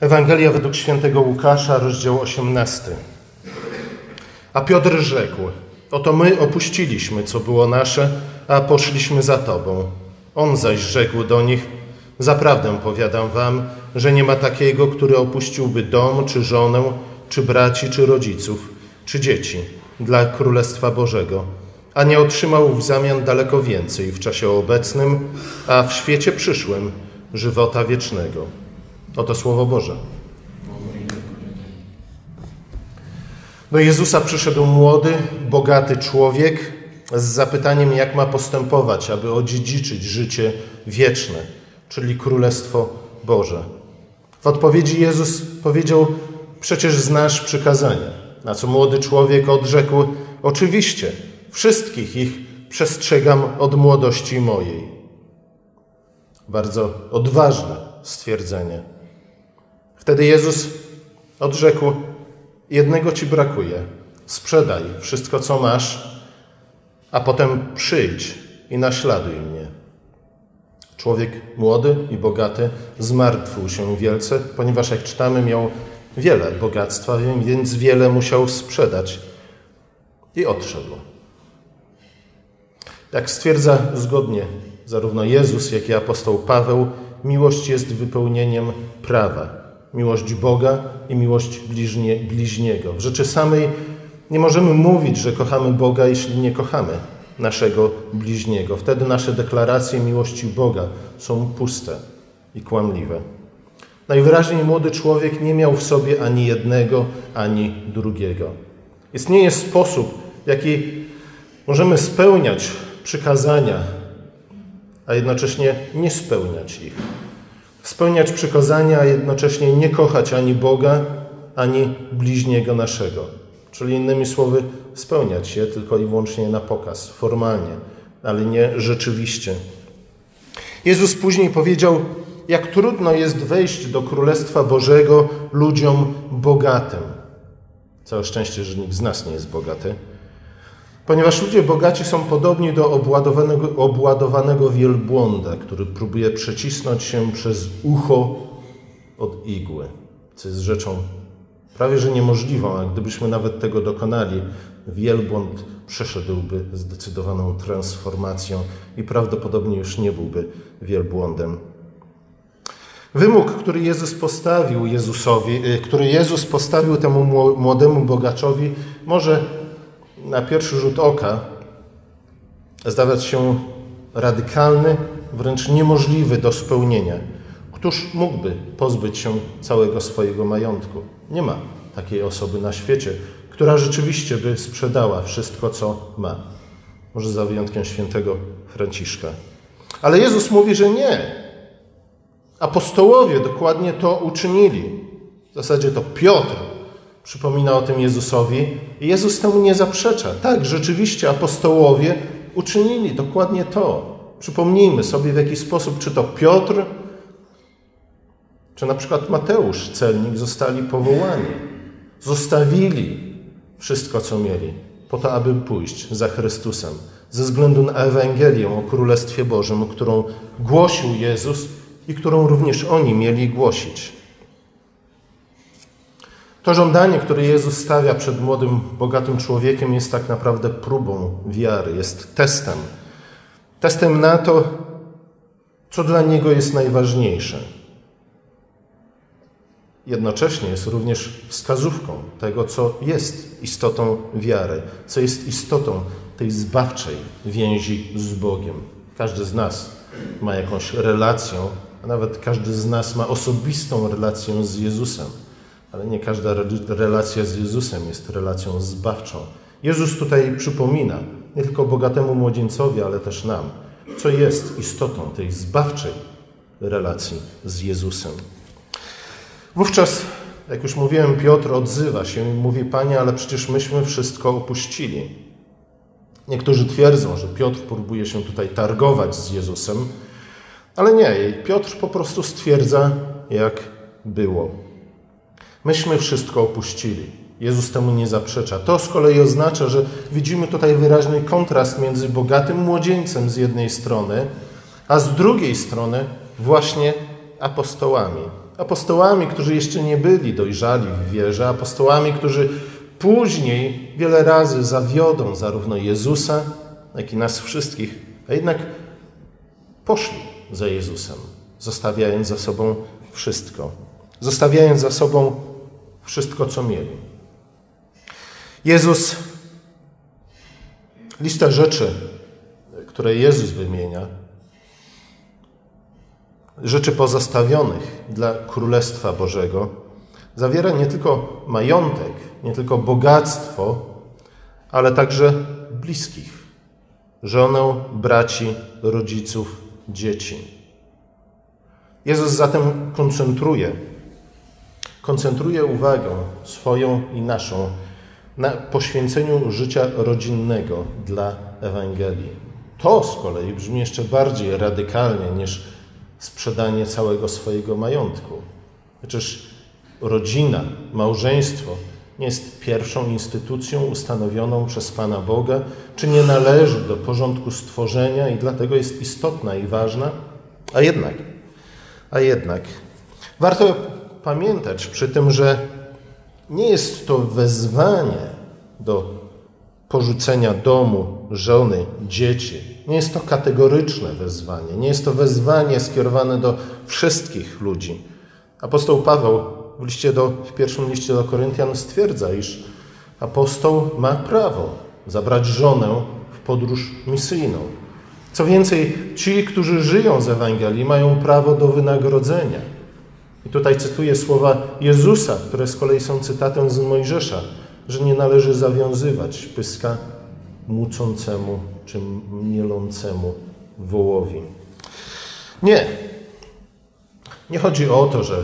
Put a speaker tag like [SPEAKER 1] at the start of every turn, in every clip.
[SPEAKER 1] Ewangelia według świętego Łukasza, rozdział 18. A Piotr rzekł: Oto my opuściliśmy, co było nasze, a poszliśmy za Tobą. On zaś rzekł do nich: Zaprawdę powiadam Wam, że nie ma takiego, który opuściłby dom, czy żonę, czy braci, czy rodziców, czy dzieci dla Królestwa Bożego, a nie otrzymał w zamian daleko więcej w czasie obecnym, a w świecie przyszłym żywota wiecznego. Oto Słowo Boże. Do Jezusa przyszedł młody, bogaty człowiek z zapytaniem, jak ma postępować, aby odziedziczyć życie wieczne, czyli Królestwo Boże. W odpowiedzi Jezus powiedział: Przecież znasz przykazania. Na co młody człowiek odrzekł: Oczywiście, wszystkich ich przestrzegam od młodości mojej. Bardzo odważne stwierdzenie. Wtedy Jezus odrzekł: Jednego ci brakuje. Sprzedaj wszystko, co masz, a potem przyjdź i naśladuj mnie. Człowiek młody i bogaty zmartwił się wielce, ponieważ, jak czytamy, miał wiele bogactwa, więc wiele musiał sprzedać i odszedł. Jak stwierdza zgodnie zarówno Jezus, jak i apostoł Paweł, miłość jest wypełnieniem prawa. Miłość Boga i miłość bliźnie, bliźniego. W rzeczy samej nie możemy mówić, że kochamy Boga, jeśli nie kochamy naszego bliźniego. Wtedy nasze deklaracje miłości Boga są puste i kłamliwe. Najwyraźniej młody człowiek nie miał w sobie ani jednego, ani drugiego. Istnieje sposób, w jaki możemy spełniać przykazania, a jednocześnie nie spełniać ich. Spełniać przykazania, a jednocześnie nie kochać ani Boga, ani bliźniego naszego. Czyli innymi słowy, spełniać je tylko i wyłącznie na pokaz, formalnie, ale nie rzeczywiście. Jezus później powiedział, jak trudno jest wejść do Królestwa Bożego ludziom bogatym. Całe szczęście, że nikt z nas nie jest bogaty. Ponieważ ludzie bogaci są podobni do obładowanego, obładowanego wielbłąda, który próbuje przecisnąć się przez ucho od igły, co jest rzeczą prawie że niemożliwą, a gdybyśmy nawet tego dokonali, wielbłąd przeszedłby zdecydowaną transformacją i prawdopodobnie już nie byłby wielbłądem. Wymóg, który Jezus postawił Jezusowi, y, który Jezus postawił temu młodemu bogaczowi, może na pierwszy rzut oka zdawać się radykalny, wręcz niemożliwy do spełnienia. Któż mógłby pozbyć się całego swojego majątku? Nie ma takiej osoby na świecie, która rzeczywiście by sprzedała wszystko, co ma. Może za wyjątkiem świętego Franciszka. Ale Jezus mówi, że nie. Apostołowie dokładnie to uczynili. W zasadzie to Piotr przypomina o tym Jezusowi i Jezus temu nie zaprzecza. Tak, rzeczywiście apostołowie uczynili dokładnie to. Przypomnijmy sobie w jaki sposób, czy to Piotr, czy na przykład Mateusz, celnik, zostali powołani. Zostawili wszystko, co mieli, po to, aby pójść za Chrystusem. Ze względu na Ewangelię o Królestwie Bożym, którą głosił Jezus i którą również oni mieli głosić. To żądanie, które Jezus stawia przed młodym, bogatym człowiekiem, jest tak naprawdę próbą wiary, jest testem. Testem na to, co dla niego jest najważniejsze. Jednocześnie jest również wskazówką tego, co jest istotą wiary, co jest istotą tej zbawczej więzi z Bogiem. Każdy z nas ma jakąś relację, a nawet każdy z nas ma osobistą relację z Jezusem ale nie każda relacja z Jezusem jest relacją zbawczą. Jezus tutaj przypomina nie tylko bogatemu młodzieńcowi, ale też nam, co jest istotą tej zbawczej relacji z Jezusem. Wówczas, jak już mówiłem, Piotr odzywa się i mówi: Panie, ale przecież myśmy wszystko opuścili. Niektórzy twierdzą, że Piotr próbuje się tutaj targować z Jezusem, ale nie. Piotr po prostu stwierdza, jak było. Myśmy wszystko opuścili. Jezus temu nie zaprzecza. To z kolei oznacza, że widzimy tutaj wyraźny kontrast między bogatym młodzieńcem z jednej strony, a z drugiej strony właśnie apostołami. Apostołami, którzy jeszcze nie byli dojrzali w wierze, apostołami, którzy później wiele razy zawiodą zarówno Jezusa, jak i nas wszystkich, a jednak poszli za Jezusem, zostawiając za sobą wszystko, zostawiając za sobą wszystko, co mieli. Jezus, lista rzeczy, które Jezus wymienia, rzeczy pozostawionych dla Królestwa Bożego, zawiera nie tylko majątek, nie tylko bogactwo, ale także bliskich, żonę, braci, rodziców, dzieci. Jezus zatem koncentruje, koncentruje uwagę swoją i naszą na poświęceniu życia rodzinnego dla Ewangelii. To z kolei brzmi jeszcze bardziej radykalnie niż sprzedanie całego swojego majątku. Przecież rodzina, małżeństwo jest pierwszą instytucją ustanowioną przez Pana Boga, czy nie należy do porządku stworzenia i dlatego jest istotna i ważna, a jednak, a jednak warto pamiętać przy tym, że nie jest to wezwanie do porzucenia domu, żony, dzieci. Nie jest to kategoryczne wezwanie, nie jest to wezwanie skierowane do wszystkich ludzi. Apostoł Paweł w, liście do, w pierwszym liście do Koryntian stwierdza, iż apostoł ma prawo zabrać żonę w podróż misyjną. Co więcej, ci, którzy żyją z Ewangelii, mają prawo do wynagrodzenia. I tutaj cytuję słowa Jezusa, które z kolei są cytatem z Mojżesza, że nie należy zawiązywać pyska mucącemu czy mielącemu wołowi. Nie. Nie chodzi o to, że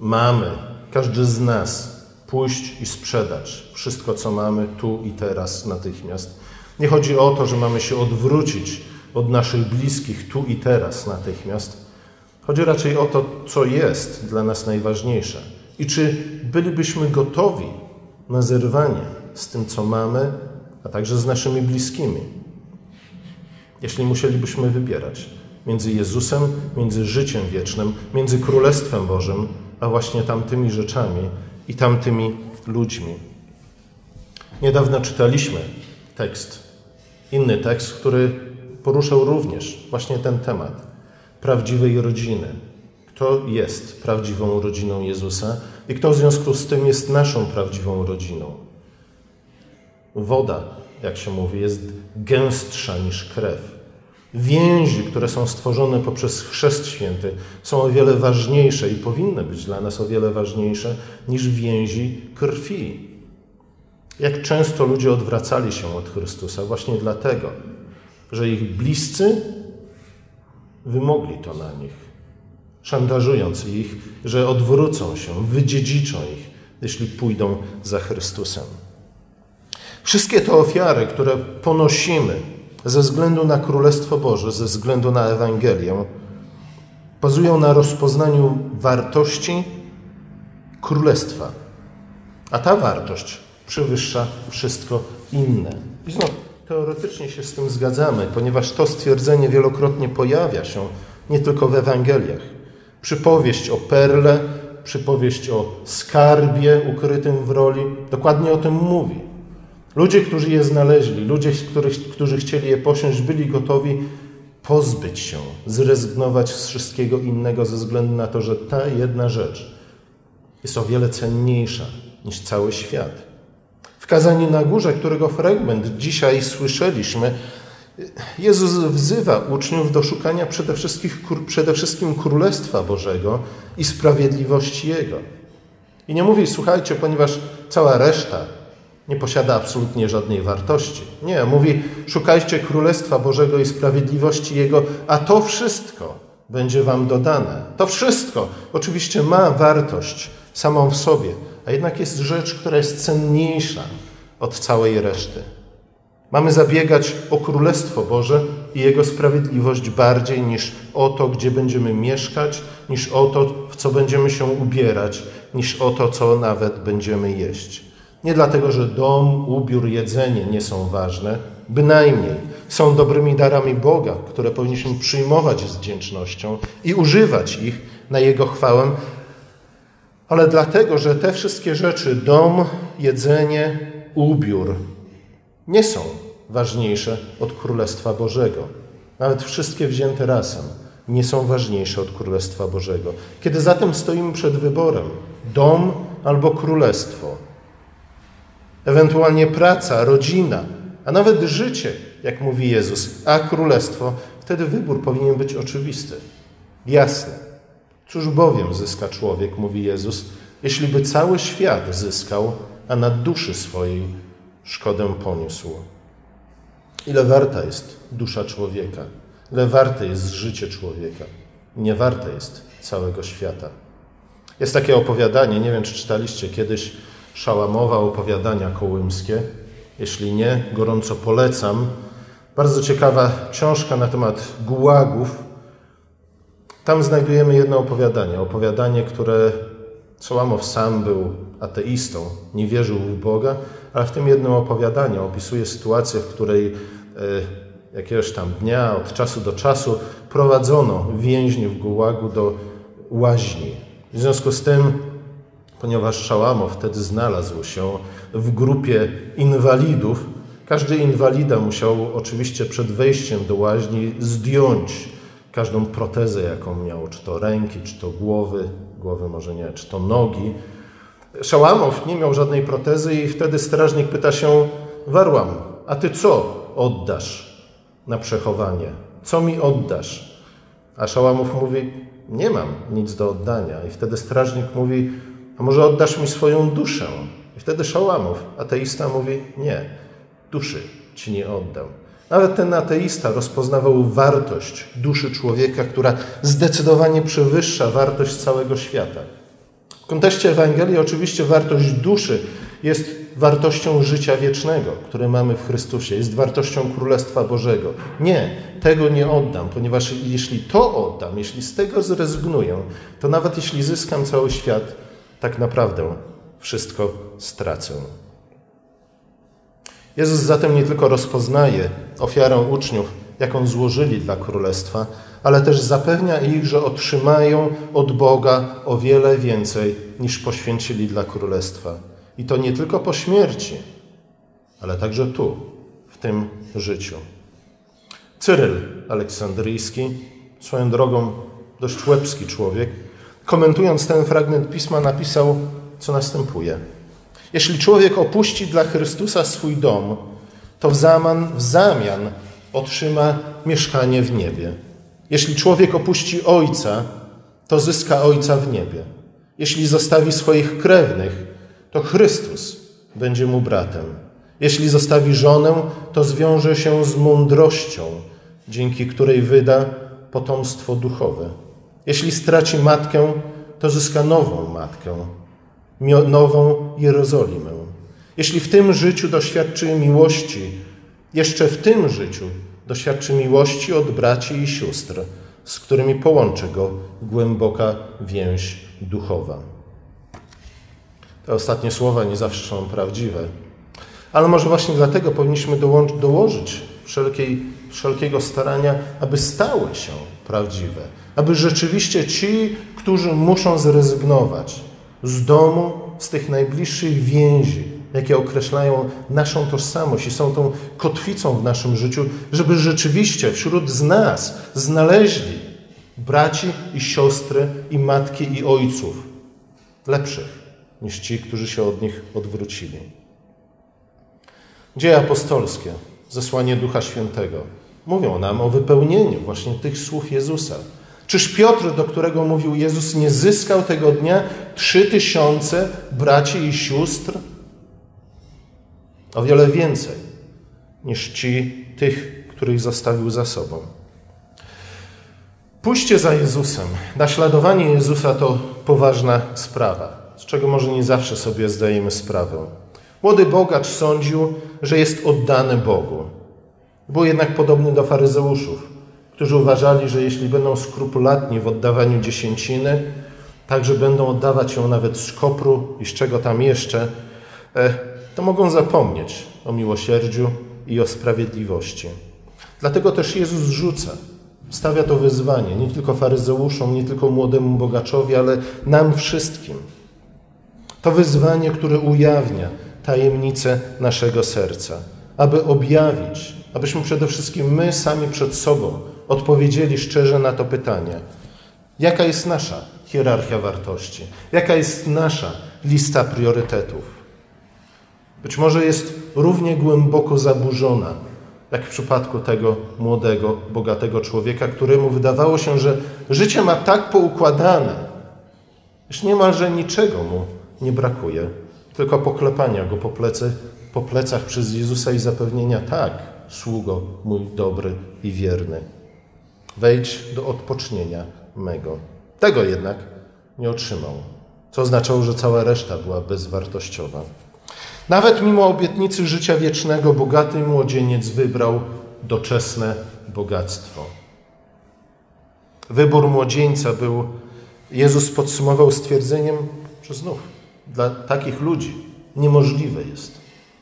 [SPEAKER 1] mamy, każdy z nas, pójść i sprzedać wszystko, co mamy tu i teraz natychmiast. Nie chodzi o to, że mamy się odwrócić od naszych bliskich tu i teraz natychmiast. Chodzi raczej o to, co jest dla nas najważniejsze i czy bylibyśmy gotowi na zerwanie z tym, co mamy, a także z naszymi bliskimi. Jeśli musielibyśmy wybierać między Jezusem, między życiem wiecznym, między Królestwem Bożym, a właśnie tamtymi rzeczami i tamtymi ludźmi. Niedawno czytaliśmy tekst, inny tekst, który poruszał również właśnie ten temat prawdziwej rodziny. Kto jest prawdziwą rodziną Jezusa i kto w związku z tym jest naszą prawdziwą rodziną? Woda, jak się mówi, jest gęstsza niż krew. Więzi, które są stworzone poprzez Chrzest Święty, są o wiele ważniejsze i powinny być dla nas o wiele ważniejsze niż więzi krwi. Jak często ludzie odwracali się od Chrystusa właśnie dlatego, że ich bliscy wymogli to na nich, szantażując ich, że odwrócą się, wydziedziczą ich, jeśli pójdą za Chrystusem. Wszystkie te ofiary, które ponosimy ze względu na Królestwo Boże, ze względu na Ewangelię, bazują na rozpoznaniu wartości Królestwa. A ta wartość przewyższa wszystko inne. I teoretycznie się z tym zgadzamy, ponieważ to stwierdzenie wielokrotnie pojawia się nie tylko w Ewangeliach. Przypowieść o perle, przypowieść o skarbie ukrytym w roli, dokładnie o tym mówi. Ludzie, którzy je znaleźli, ludzie, których, którzy chcieli je posiąść, byli gotowi pozbyć się, zrezygnować z wszystkiego innego ze względu na to, że ta jedna rzecz jest o wiele cenniejsza niż cały świat. W kazaniu na górze, którego fragment dzisiaj słyszeliśmy, Jezus wzywa uczniów do szukania przede wszystkim, przede wszystkim Królestwa Bożego i sprawiedliwości Jego. I nie mówi, słuchajcie, ponieważ cała reszta nie posiada absolutnie żadnej wartości. Nie, mówi, szukajcie Królestwa Bożego i sprawiedliwości Jego, a to wszystko będzie Wam dodane. To wszystko oczywiście ma wartość samą w sobie, a jednak jest rzecz, która jest cenniejsza od całej reszty. Mamy zabiegać o Królestwo Boże i Jego sprawiedliwość bardziej niż o to, gdzie będziemy mieszkać, niż o to, w co będziemy się ubierać, niż o to, co nawet będziemy jeść. Nie dlatego, że dom, ubiór, jedzenie nie są ważne, bynajmniej są dobrymi darami Boga, które powinniśmy przyjmować z wdzięcznością i używać ich na Jego chwałę, ale dlatego, że te wszystkie rzeczy dom, jedzenie, ubiór nie są ważniejsze od Królestwa Bożego. Nawet wszystkie wzięte razem nie są ważniejsze od Królestwa Bożego. Kiedy zatem stoimy przed wyborem dom albo królestwo, ewentualnie praca, rodzina, a nawet życie, jak mówi Jezus, a królestwo, wtedy wybór powinien być oczywisty, jasny. Cóż bowiem zyska człowiek, mówi Jezus, jeśli by cały świat zyskał, a na duszy swojej szkodę poniósł. Ile warta jest dusza człowieka? Ile warte jest życie człowieka? Nie warte jest całego świata. Jest takie opowiadanie, nie wiem czy czytaliście kiedyś Szałamowa opowiadania kołymskie. Jeśli nie, gorąco polecam. Bardzo ciekawa książka na temat gułagów. Tam znajdujemy jedno opowiadanie. Opowiadanie, które Szałamow sam był ateistą, nie wierzył w Boga, ale w tym jednym opowiadaniu opisuje sytuację, w której e, jakiegoś tam dnia, od czasu do czasu prowadzono więźniów gułagu do łaźni. W związku z tym, ponieważ Szałamo wtedy znalazł się w grupie inwalidów, każdy inwalida musiał oczywiście przed wejściem do łaźni zdjąć każdą protezę, jaką miał, czy to ręki, czy to głowy, głowy może nie, czy to nogi. Szałamow nie miał żadnej protezy i wtedy strażnik pyta się, Warłam, a ty co oddasz na przechowanie? Co mi oddasz? A Szałamow mówi, nie mam nic do oddania. I wtedy strażnik mówi, a może oddasz mi swoją duszę? I wtedy Szałamow, ateista, mówi, nie, duszy ci nie oddam. Nawet ten ateista rozpoznawał wartość duszy człowieka, która zdecydowanie przewyższa wartość całego świata. W kontekście Ewangelii oczywiście wartość duszy jest wartością życia wiecznego, które mamy w Chrystusie, jest wartością Królestwa Bożego. Nie, tego nie oddam, ponieważ jeśli to oddam, jeśli z tego zrezygnuję, to nawet jeśli zyskam cały świat, tak naprawdę wszystko stracę. Jezus zatem nie tylko rozpoznaje ofiarę uczniów, jaką złożyli dla Królestwa, ale też zapewnia ich, że otrzymają od Boga o wiele więcej niż poświęcili dla Królestwa. I to nie tylko po śmierci, ale także tu, w tym życiu. Cyryl Aleksandryjski, swoją drogą dość łebski człowiek, komentując ten fragment pisma, napisał, co następuje. Jeśli człowiek opuści dla Chrystusa swój dom, to w zamian, w zamian otrzyma mieszkanie w niebie. Jeśli człowiek opuści ojca, to zyska ojca w niebie. Jeśli zostawi swoich krewnych, to Chrystus będzie mu bratem. Jeśli zostawi żonę, to zwiąże się z mądrością, dzięki której wyda potomstwo duchowe. Jeśli straci matkę, to zyska nową matkę, nową Jerozolimę. Jeśli w tym życiu doświadczy miłości, jeszcze w tym życiu doświadczy miłości od braci i sióstr, z którymi połączy go głęboka więź duchowa. Te ostatnie słowa nie zawsze są prawdziwe, ale może właśnie dlatego powinniśmy dołożyć wszelkiej, wszelkiego starania, aby stały się prawdziwe, aby rzeczywiście ci, którzy muszą zrezygnować z domu, z tych najbliższych więzi, jakie określają naszą tożsamość i są tą kotwicą w naszym życiu, żeby rzeczywiście wśród z nas znaleźli braci i siostry, i matki, i ojców lepszych niż ci, którzy się od nich odwrócili. Dzieje apostolskie, zesłanie Ducha Świętego mówią nam o wypełnieniu właśnie tych słów Jezusa. Czyż Piotr, do którego mówił Jezus, nie zyskał tego dnia trzy tysiące braci i sióstr? O wiele więcej niż ci tych, których zostawił za sobą. Pójście za Jezusem, naśladowanie Jezusa to poważna sprawa, z czego może nie zawsze sobie zdajemy sprawę. Młody bogacz sądził, że jest oddany Bogu. Był jednak podobny do faryzeuszów, którzy uważali, że jeśli będą skrupulatni w oddawaniu dziesięciny, także będą oddawać ją nawet z kopru i z czego tam jeszcze, e, to mogą zapomnieć o miłosierdziu i o sprawiedliwości. Dlatego też Jezus rzuca, stawia to wyzwanie nie tylko faryzeuszom, nie tylko młodemu bogaczowi, ale nam wszystkim. To wyzwanie, które ujawnia tajemnicę naszego serca, aby objawić, abyśmy przede wszystkim my sami przed sobą odpowiedzieli szczerze na to pytanie: jaka jest nasza hierarchia wartości? Jaka jest nasza lista priorytetów? Być może jest równie głęboko zaburzona, jak w przypadku tego młodego, bogatego człowieka, któremu wydawało się, że życie ma tak poukładane, iż niemalże niczego mu nie brakuje, tylko poklepania go po, plecy, po plecach przez Jezusa i zapewnienia: tak, sługo mój dobry i wierny, wejdź do odpocznienia mego. Tego jednak nie otrzymał, co oznaczało, że cała reszta była bezwartościowa. Nawet mimo obietnicy życia wiecznego, bogaty młodzieniec wybrał doczesne bogactwo. Wybór młodzieńca był, Jezus podsumował stwierdzeniem, że znów dla takich ludzi niemożliwe jest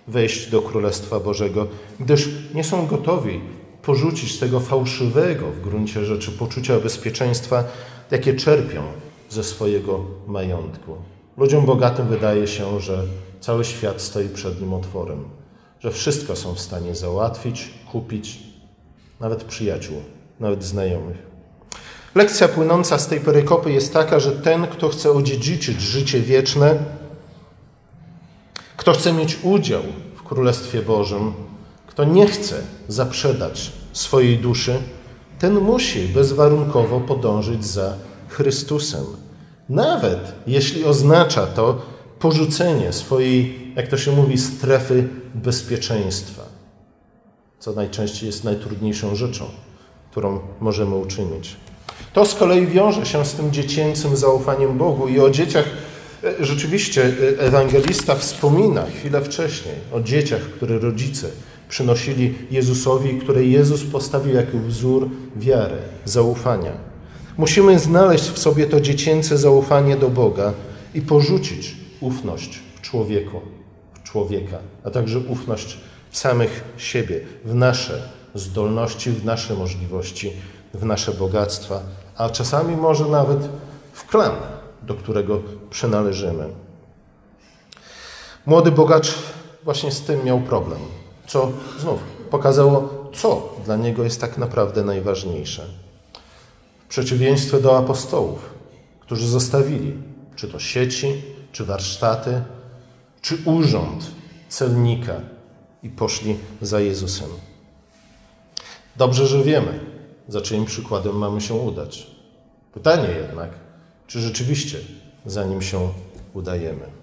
[SPEAKER 1] wejść do Królestwa Bożego, gdyż nie są gotowi porzucić tego fałszywego w gruncie rzeczy poczucia bezpieczeństwa, jakie czerpią ze swojego majątku. Ludziom bogatym wydaje się, że cały świat stoi przed nim otworem, że wszystko są w stanie załatwić, kupić, nawet przyjaciół, nawet znajomych. Lekcja płynąca z tej perykopy jest taka, że ten, kto chce odziedziczyć życie wieczne, kto chce mieć udział w Królestwie Bożym, kto nie chce zaprzedać swojej duszy, ten musi bezwarunkowo podążyć za Chrystusem. Nawet jeśli oznacza to porzucenie swojej, jak to się mówi, strefy bezpieczeństwa, co najczęściej jest najtrudniejszą rzeczą, którą możemy uczynić. To z kolei wiąże się z tym dziecięcym zaufaniem Bogu i o dzieciach e, rzeczywiście e, ewangelista wspomina chwilę wcześniej o dzieciach, które rodzice przynosili Jezusowi, które Jezus postawił jako wzór wiary, zaufania. Musimy znaleźć w sobie to dziecięce zaufanie do Boga i porzucić ufność w człowieku, w człowieka, a także ufność w samych siebie, w nasze zdolności, w nasze możliwości, w nasze bogactwa, a czasami może nawet w klan, do którego przynależymy. Młody bogacz właśnie z tym miał problem, co znów pokazało, co dla niego jest tak naprawdę najważniejsze. W przeciwieństwie do apostołów, którzy zostawili czy to sieci, czy warsztaty, czy urząd celnika i poszli za Jezusem. Dobrze, że wiemy, za czyim przykładem mamy się udać. Pytanie jednak, czy rzeczywiście za nim się udajemy.